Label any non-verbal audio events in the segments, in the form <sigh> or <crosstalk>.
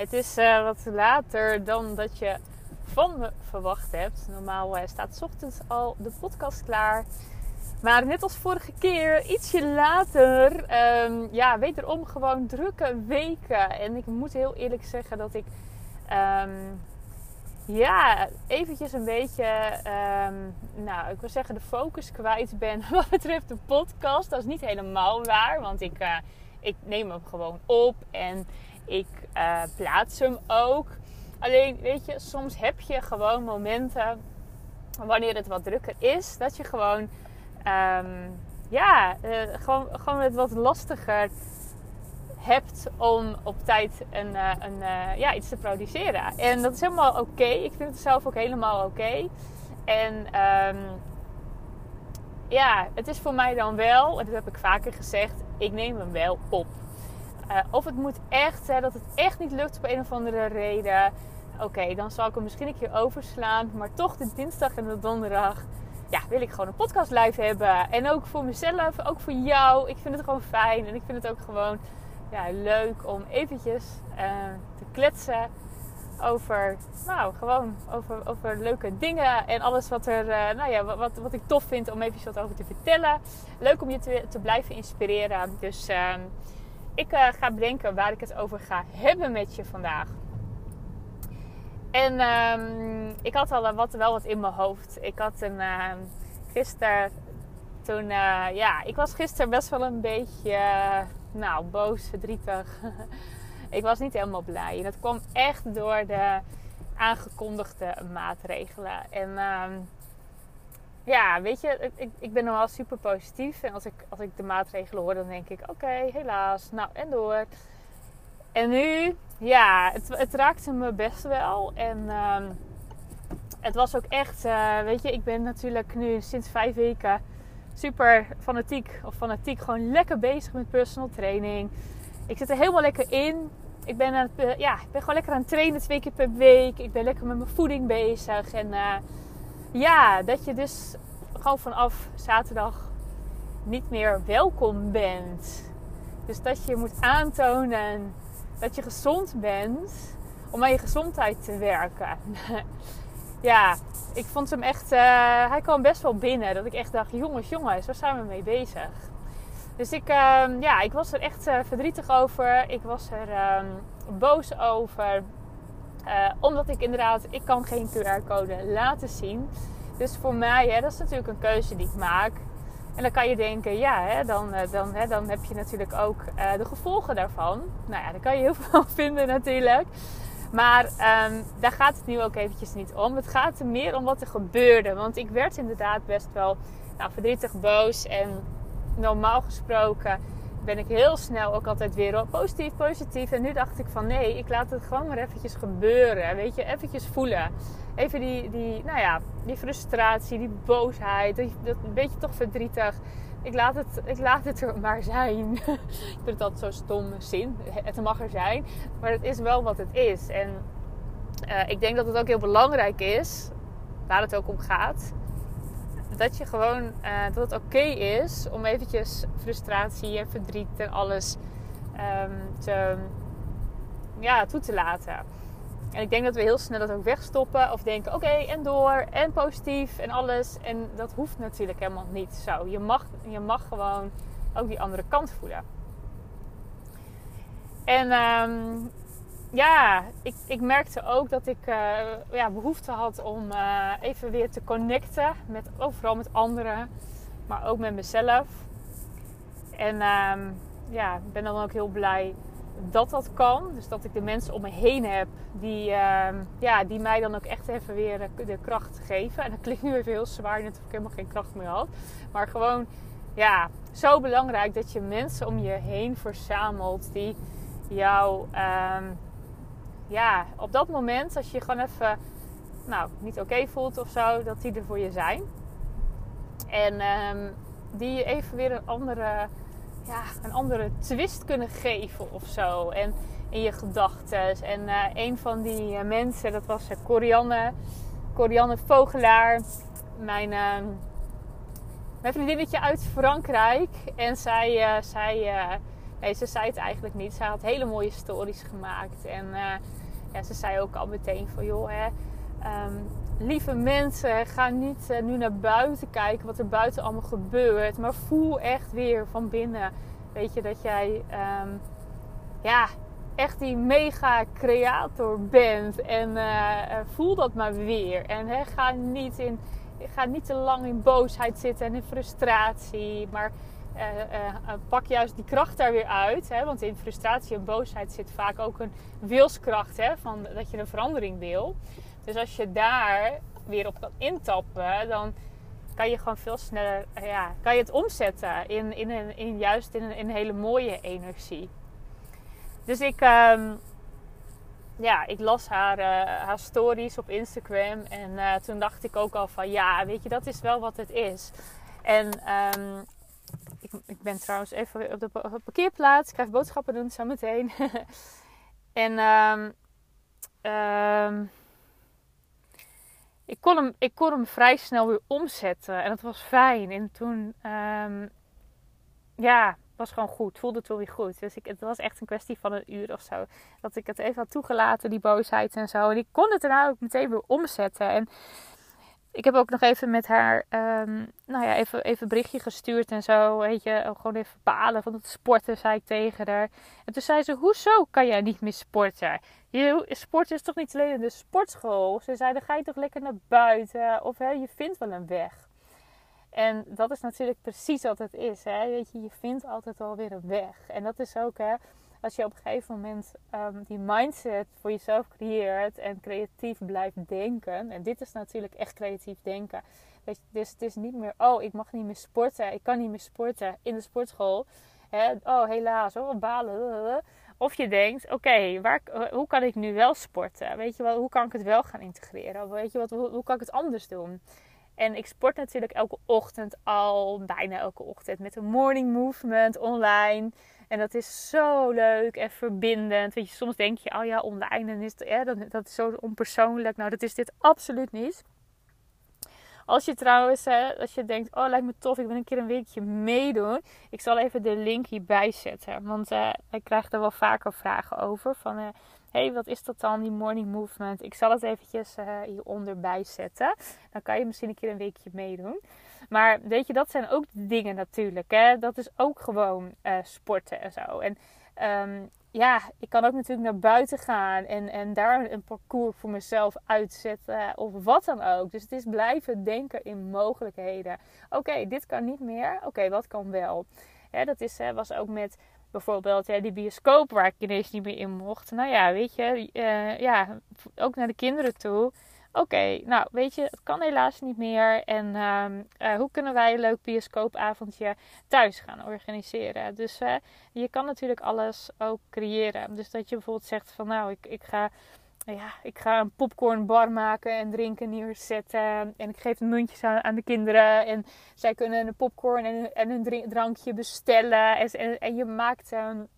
Het is uh, wat later dan dat je van me verwacht hebt. Normaal uh, staat s ochtends al de podcast klaar. Maar net als vorige keer, ietsje later, um, ja, wederom gewoon drukke weken. En ik moet heel eerlijk zeggen dat ik, um, ja, eventjes een beetje, um, nou, ik wil zeggen de focus kwijt ben <laughs> wat betreft de podcast. Dat is niet helemaal waar, want ik, uh, ik neem hem gewoon op en ik uh, plaats hem ook. Alleen, weet je, soms heb je gewoon momenten wanneer het wat drukker is, dat je gewoon, um, ja, uh, gewoon, gewoon het wat lastiger hebt om op tijd een, uh, een, ja, iets te produceren. En dat is helemaal oké. Ik vind het zelf ook helemaal oké. En um, ja, het is voor mij dan wel, en dat heb ik vaker gezegd, ik neem hem wel op. Uh, of het moet echt, hè, dat het echt niet lukt op een of andere reden. Oké, dan zal ik hem misschien een keer overslaan. Maar toch de dinsdag en de donderdag ja, wil ik gewoon een podcast live hebben. En ook voor mezelf, ook voor jou. Ik vind het gewoon fijn. En ik vind het ook gewoon ja, leuk om eventjes uh, te kletsen over, nou, gewoon over, over leuke dingen en alles wat er, uh, nou ja, wat, wat ik tof vind om even wat over te vertellen. Leuk om je te, te blijven inspireren. Dus uh, ik uh, ga bedenken waar ik het over ga hebben met je vandaag. En um, ik had al wat, wel wat in mijn hoofd. Ik had een uh, gisteren toen, uh, ja, ik was gisteren best wel een beetje, nou, boos, verdrietig. <laughs> ik was niet helemaal blij. En dat kwam echt door de aangekondigde maatregelen. En um, ja, weet je, ik, ik ben normaal super positief. En als ik, als ik de maatregelen hoor, dan denk ik: oké, helaas, nou en door. En nu, ja, het, het raakte me best wel. En um, het was ook echt, uh, weet je, ik ben natuurlijk nu sinds vijf weken super fanatiek. Of fanatiek, gewoon lekker bezig met personal training. Ik zit er helemaal lekker in. Ik ben, het, ja, ik ben gewoon lekker aan het trainen twee keer per week. Ik ben lekker met mijn voeding bezig. En uh, ja, dat je dus gewoon vanaf zaterdag niet meer welkom bent. Dus dat je moet aantonen dat je gezond bent om aan je gezondheid te werken. <laughs> ja, ik vond hem echt. Uh, hij kwam best wel binnen. Dat ik echt dacht: jongens, jongens, waar zijn we mee bezig? Dus ik, uh, ja, ik was er echt uh, verdrietig over. Ik was er ehm, boos over. Uh, omdat ik inderdaad, ik kan geen QR-code laten zien. Dus voor mij, hè, dat is natuurlijk een keuze die ik maak. En dan kan je denken, ja, hè, dan, dan, hè, dan heb je natuurlijk ook uh, de gevolgen daarvan. Nou ja, daar kan je heel <laughs> veel vinden natuurlijk. Maar um, daar gaat het nu ook eventjes niet om. Het gaat er meer om wat er gebeurde. Want ik werd inderdaad best wel nou, verdrietig, boos. En normaal gesproken ben ik heel snel ook altijd weer positief, positief. En nu dacht ik van nee, ik laat het gewoon maar eventjes gebeuren. Weet je, eventjes voelen. Even die, die, nou ja, die frustratie, die boosheid, dat, dat een beetje toch verdrietig. Ik laat het, ik laat het er maar zijn. <laughs> ik vind altijd zo'n stom zin. Het mag er zijn. Maar het is wel wat het is. En uh, ik denk dat het ook heel belangrijk is, waar het ook om gaat dat je gewoon uh, dat het oké is om eventjes frustratie en verdriet en alles um, te, ja, toe te laten. En ik denk dat we heel snel dat ook wegstoppen of denken: oké, en door en positief en alles. En dat hoeft natuurlijk helemaal niet zo. Je mag, je mag gewoon ook die andere kant voelen. En um, ja, ik, ik merkte ook dat ik uh, ja, behoefte had om uh, even weer te connecten. Met, overal met anderen, maar ook met mezelf. En um, ja, ik ben dan ook heel blij dat dat kan. Dus dat ik de mensen om me heen heb die, uh, ja, die mij dan ook echt even weer de, kracht geven. En dat klinkt nu even heel zwaar, net of ik helemaal geen kracht meer had. Maar gewoon, ja, zo belangrijk dat je mensen om je heen verzamelt die jou... Um, ja, op dat moment, als je je gewoon even nou, niet oké voelt of zo, dat die er voor je zijn. En um, die je even weer een andere, ja, een andere twist kunnen geven of zo. En in je gedachten. En uh, een van die uh, mensen, dat was uh, Corianne, Corianne Vogelaar. Mijn, ehm, mijn vriendinnetje uit Frankrijk. En zij, zij nee, ze zei het eigenlijk niet. Zij had hele mooie stories gemaakt. En ja, ze zei ook al meteen van joh, hè, um, lieve mensen, ga niet uh, nu naar buiten kijken wat er buiten allemaal gebeurt. Maar voel echt weer van binnen. Weet je dat jij um, ja, echt die mega creator bent. En uh, voel dat maar weer. En hè, ga, niet in, ga niet te lang in boosheid zitten en in frustratie. Maar pak juist die kracht daar weer uit. Hè? Want in frustratie en boosheid zit vaak ook een wilskracht. Hè? Van, dat je een verandering wil. Dus als je daar weer op kan intappen, dan kan je gewoon veel sneller ja, kan je het omzetten in, in, een, in juist in een, hele mooie energie. Dus ik, um, ja, ik las haar, haar stories op Instagram en toen dacht ik ook al van ja, weet je, dat is wel wat het is. En um, ik, ik, ben trouwens even op de, parkeerplaats. Ik ga even boodschappen doen zo meteen. <laughs> en um, ik kon, hem, ik kon hem vrij snel weer omzetten. En dat was fijn. En toen, um, ja, was gewoon goed. Voelde het wel weer goed. Dus ik, het was echt een kwestie van een uur of zo. Dat ik het even had toegelaten, die boosheid en zo. En ik kon het daarna ook meteen weer omzetten. En ik heb ook nog even met haar, um, nou ja, even, even berichtje gestuurd en zo. Weet je, gewoon even balen van het sporten, zei ik tegen haar. En toen zei ze, hoezo kan jij niet meer sporten? Je, sport is toch niet alleen in de sportschool? Ze zei, dan ga je toch lekker naar buiten? Of hè, je vindt wel een weg. En dat is natuurlijk precies wat het is. Hè? Weet je, je vindt altijd wel weer een weg. En dat is ook, hè, als je op een gegeven moment um, die mindset voor jezelf creëert en creatief blijft denken. En dit is natuurlijk echt creatief denken. Dus het is niet meer, oh, ik mag niet meer sporten. Ik kan niet meer sporten in de sportschool. Oh, helaas, oh, balen. Of je denkt, oké, okay, hoe kan ik nu wel sporten? Weet je wel, hoe kan ik het wel gaan integreren? Weet je wat, hoe kan ik het anders doen? En ik sport natuurlijk elke ochtend al, bijna elke ochtend, met een morning movement online. En dat is zo leuk en verbindend. Weet je, soms denk je, oh ja, online, en is het, dat, is zo onpersoonlijk. Nou, dat is dit absoluut niet. Als je trouwens, hè, als je denkt, oh lijkt me tof, ik wil een keer een weekje meedoen. Ik zal even de link hierbij zetten. Want uh, ik krijg er wel vaker vragen over. Van, uh, hey, wat is dat dan, die morning movement? Ik zal het eventjes uh, hieronder bijzetten. Dan kan je misschien een keer een weekje meedoen. Maar weet je, dat zijn ook dingen natuurlijk. Hè? Dat is ook gewoon sporten en zo. En um, ja, ik kan ook natuurlijk naar buiten gaan en, en daar een parcours voor mezelf uitzetten of wat dan ook. Dus het is blijven denken in mogelijkheden. Oké, dit kan niet meer. Oké, wat kan wel? Dat is, was ook met bijvoorbeeld ja, die bioscoop waar ik ineens niet meer in mocht. Nou ja, weet je, uh, ja, ook naar de kinderen toe. Oké, nou weet je, het kan helaas niet meer. En um, uh, hoe kunnen wij een leuk bioscoopavondje thuis gaan organiseren? Dus je kan natuurlijk alles ook creëren. Dus dat je bijvoorbeeld zegt van nou, ik, ik ga ja, ik ga een popcornbar maken en drinken neerzetten. En ik geef muntjes aan, aan de kinderen. En zij kunnen een popcorn en, en een drankje bestellen. En, en, je maakt um,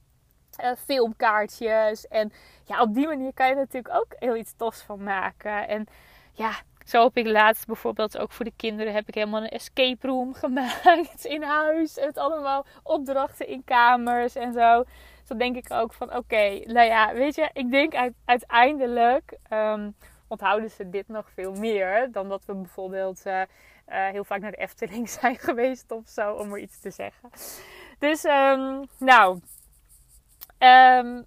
uh, filmkaartjes. En ja, op die manier kan je er natuurlijk ook heel iets tofs van maken. En ja, zo heb ik laatst bijvoorbeeld ook voor de kinderen heb ik helemaal een escape room <laughs> gemaakt in huis. En het allemaal opdrachten in kamers en zo. Dan denk ik ook van oké, nou ja, weet je, ik denk uiteindelijk um, onthouden ze dit nog veel meer dan dat we bijvoorbeeld uh, uh, heel vaak naar de Efteling <laughs> zijn geweest of zo, om er iets te zeggen. Dus um, nou, um,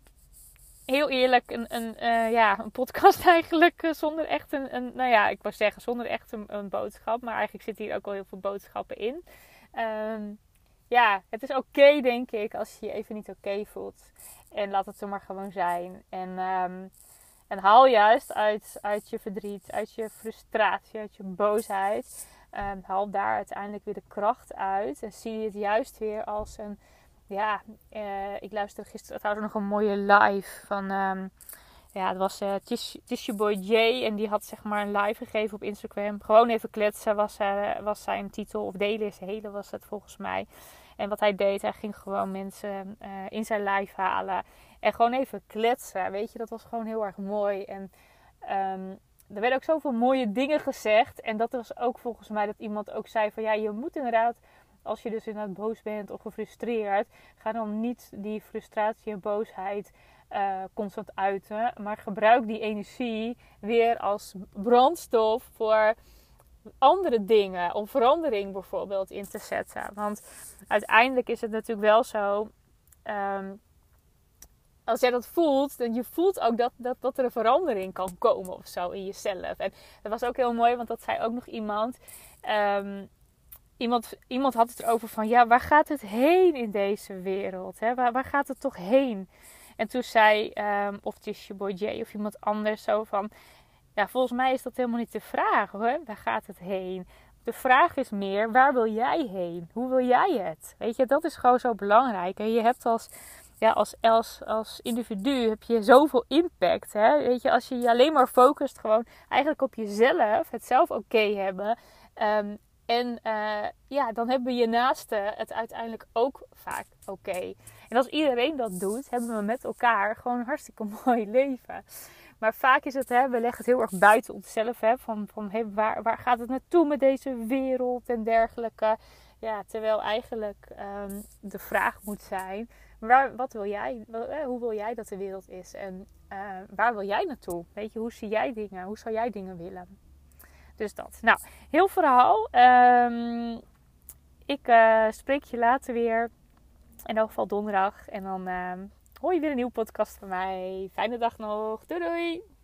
heel eerlijk, een, een, uh, ja, een podcast <laughs> eigenlijk zonder echt een, een, nou ja, ik wou zeggen zonder echt een, boodschap. Maar eigenlijk zit hier ook wel heel veel boodschappen in. Ja, het is oké denk ik als je je even niet oké voelt. En laat het zomaar gewoon zijn. En, um, en haal juist uit, uit je verdriet, uit je frustratie, uit je boosheid. Um, haal daar uiteindelijk weer de kracht uit. En zie het juist weer als een ja, uh, ik luisterde gisteren trouwens nog een mooie live van um, ja, het was uh, Tissue Boy J en die had zeg maar een live gegeven op Instagram. Gewoon even kletsen was, uh, was zijn titel. Of delen is hele was het volgens mij. En wat hij deed, hij ging gewoon mensen uh, in zijn live halen. En gewoon even kletsen. Weet je, dat was gewoon heel erg mooi. En um, er werden ook zoveel mooie dingen gezegd. En dat was ook volgens mij dat iemand ook zei van ja, je moet inderdaad als je dus inderdaad boos bent of gefrustreerd, ga dan niet die frustratie en boosheid uh, constant uiten. Maar gebruik die energie weer als brandstof voor andere dingen. Om verandering bijvoorbeeld in te zetten. Want uiteindelijk is het natuurlijk wel zo. Um, als jij dat voelt, dan je voelt ook dat, dat, dat er een verandering kan komen of zo in jezelf. En dat was ook heel mooi, want dat zei ook nog iemand. Um, iemand, iemand had het erover van, ja, waar gaat het heen in deze wereld? Hè? Waar, waar gaat het toch heen? En toen zei, um, of Tissue Boy J of iemand anders zo van... Ja, volgens mij is dat helemaal niet de vraag hoor. Waar gaat het heen? De vraag is meer, waar wil jij heen? Hoe wil jij het? Weet je, dat is gewoon zo belangrijk. En je hebt als, ja, als, als, als individu heb je zoveel impact. Hè? Weet je, als je je alleen maar focust gewoon eigenlijk op jezelf, het zelf oké hebben... Um, en uh, ja, dan hebben je naasten het uiteindelijk ook vaak oké. En als iedereen dat doet, hebben we met elkaar gewoon een hartstikke <laughs> mooi leven. Maar vaak is het, hè, we leggen het heel erg buiten onszelf. Hè, van van waar, waar gaat het naartoe met deze wereld en dergelijke. Ja, terwijl eigenlijk um, de vraag moet zijn: waar, wat wil jij, hoe wil jij dat de wereld is? En uh, waar wil jij naartoe? Weet je, hoe zie jij dingen? Hoe zou jij dingen willen? Dus dat. Nou, heel verhaal. Um, ik uh, spreek je later weer. In elk geval donderdag. En dan uh, hoor je weer een nieuwe podcast van mij. Fijne dag nog. Doei doei!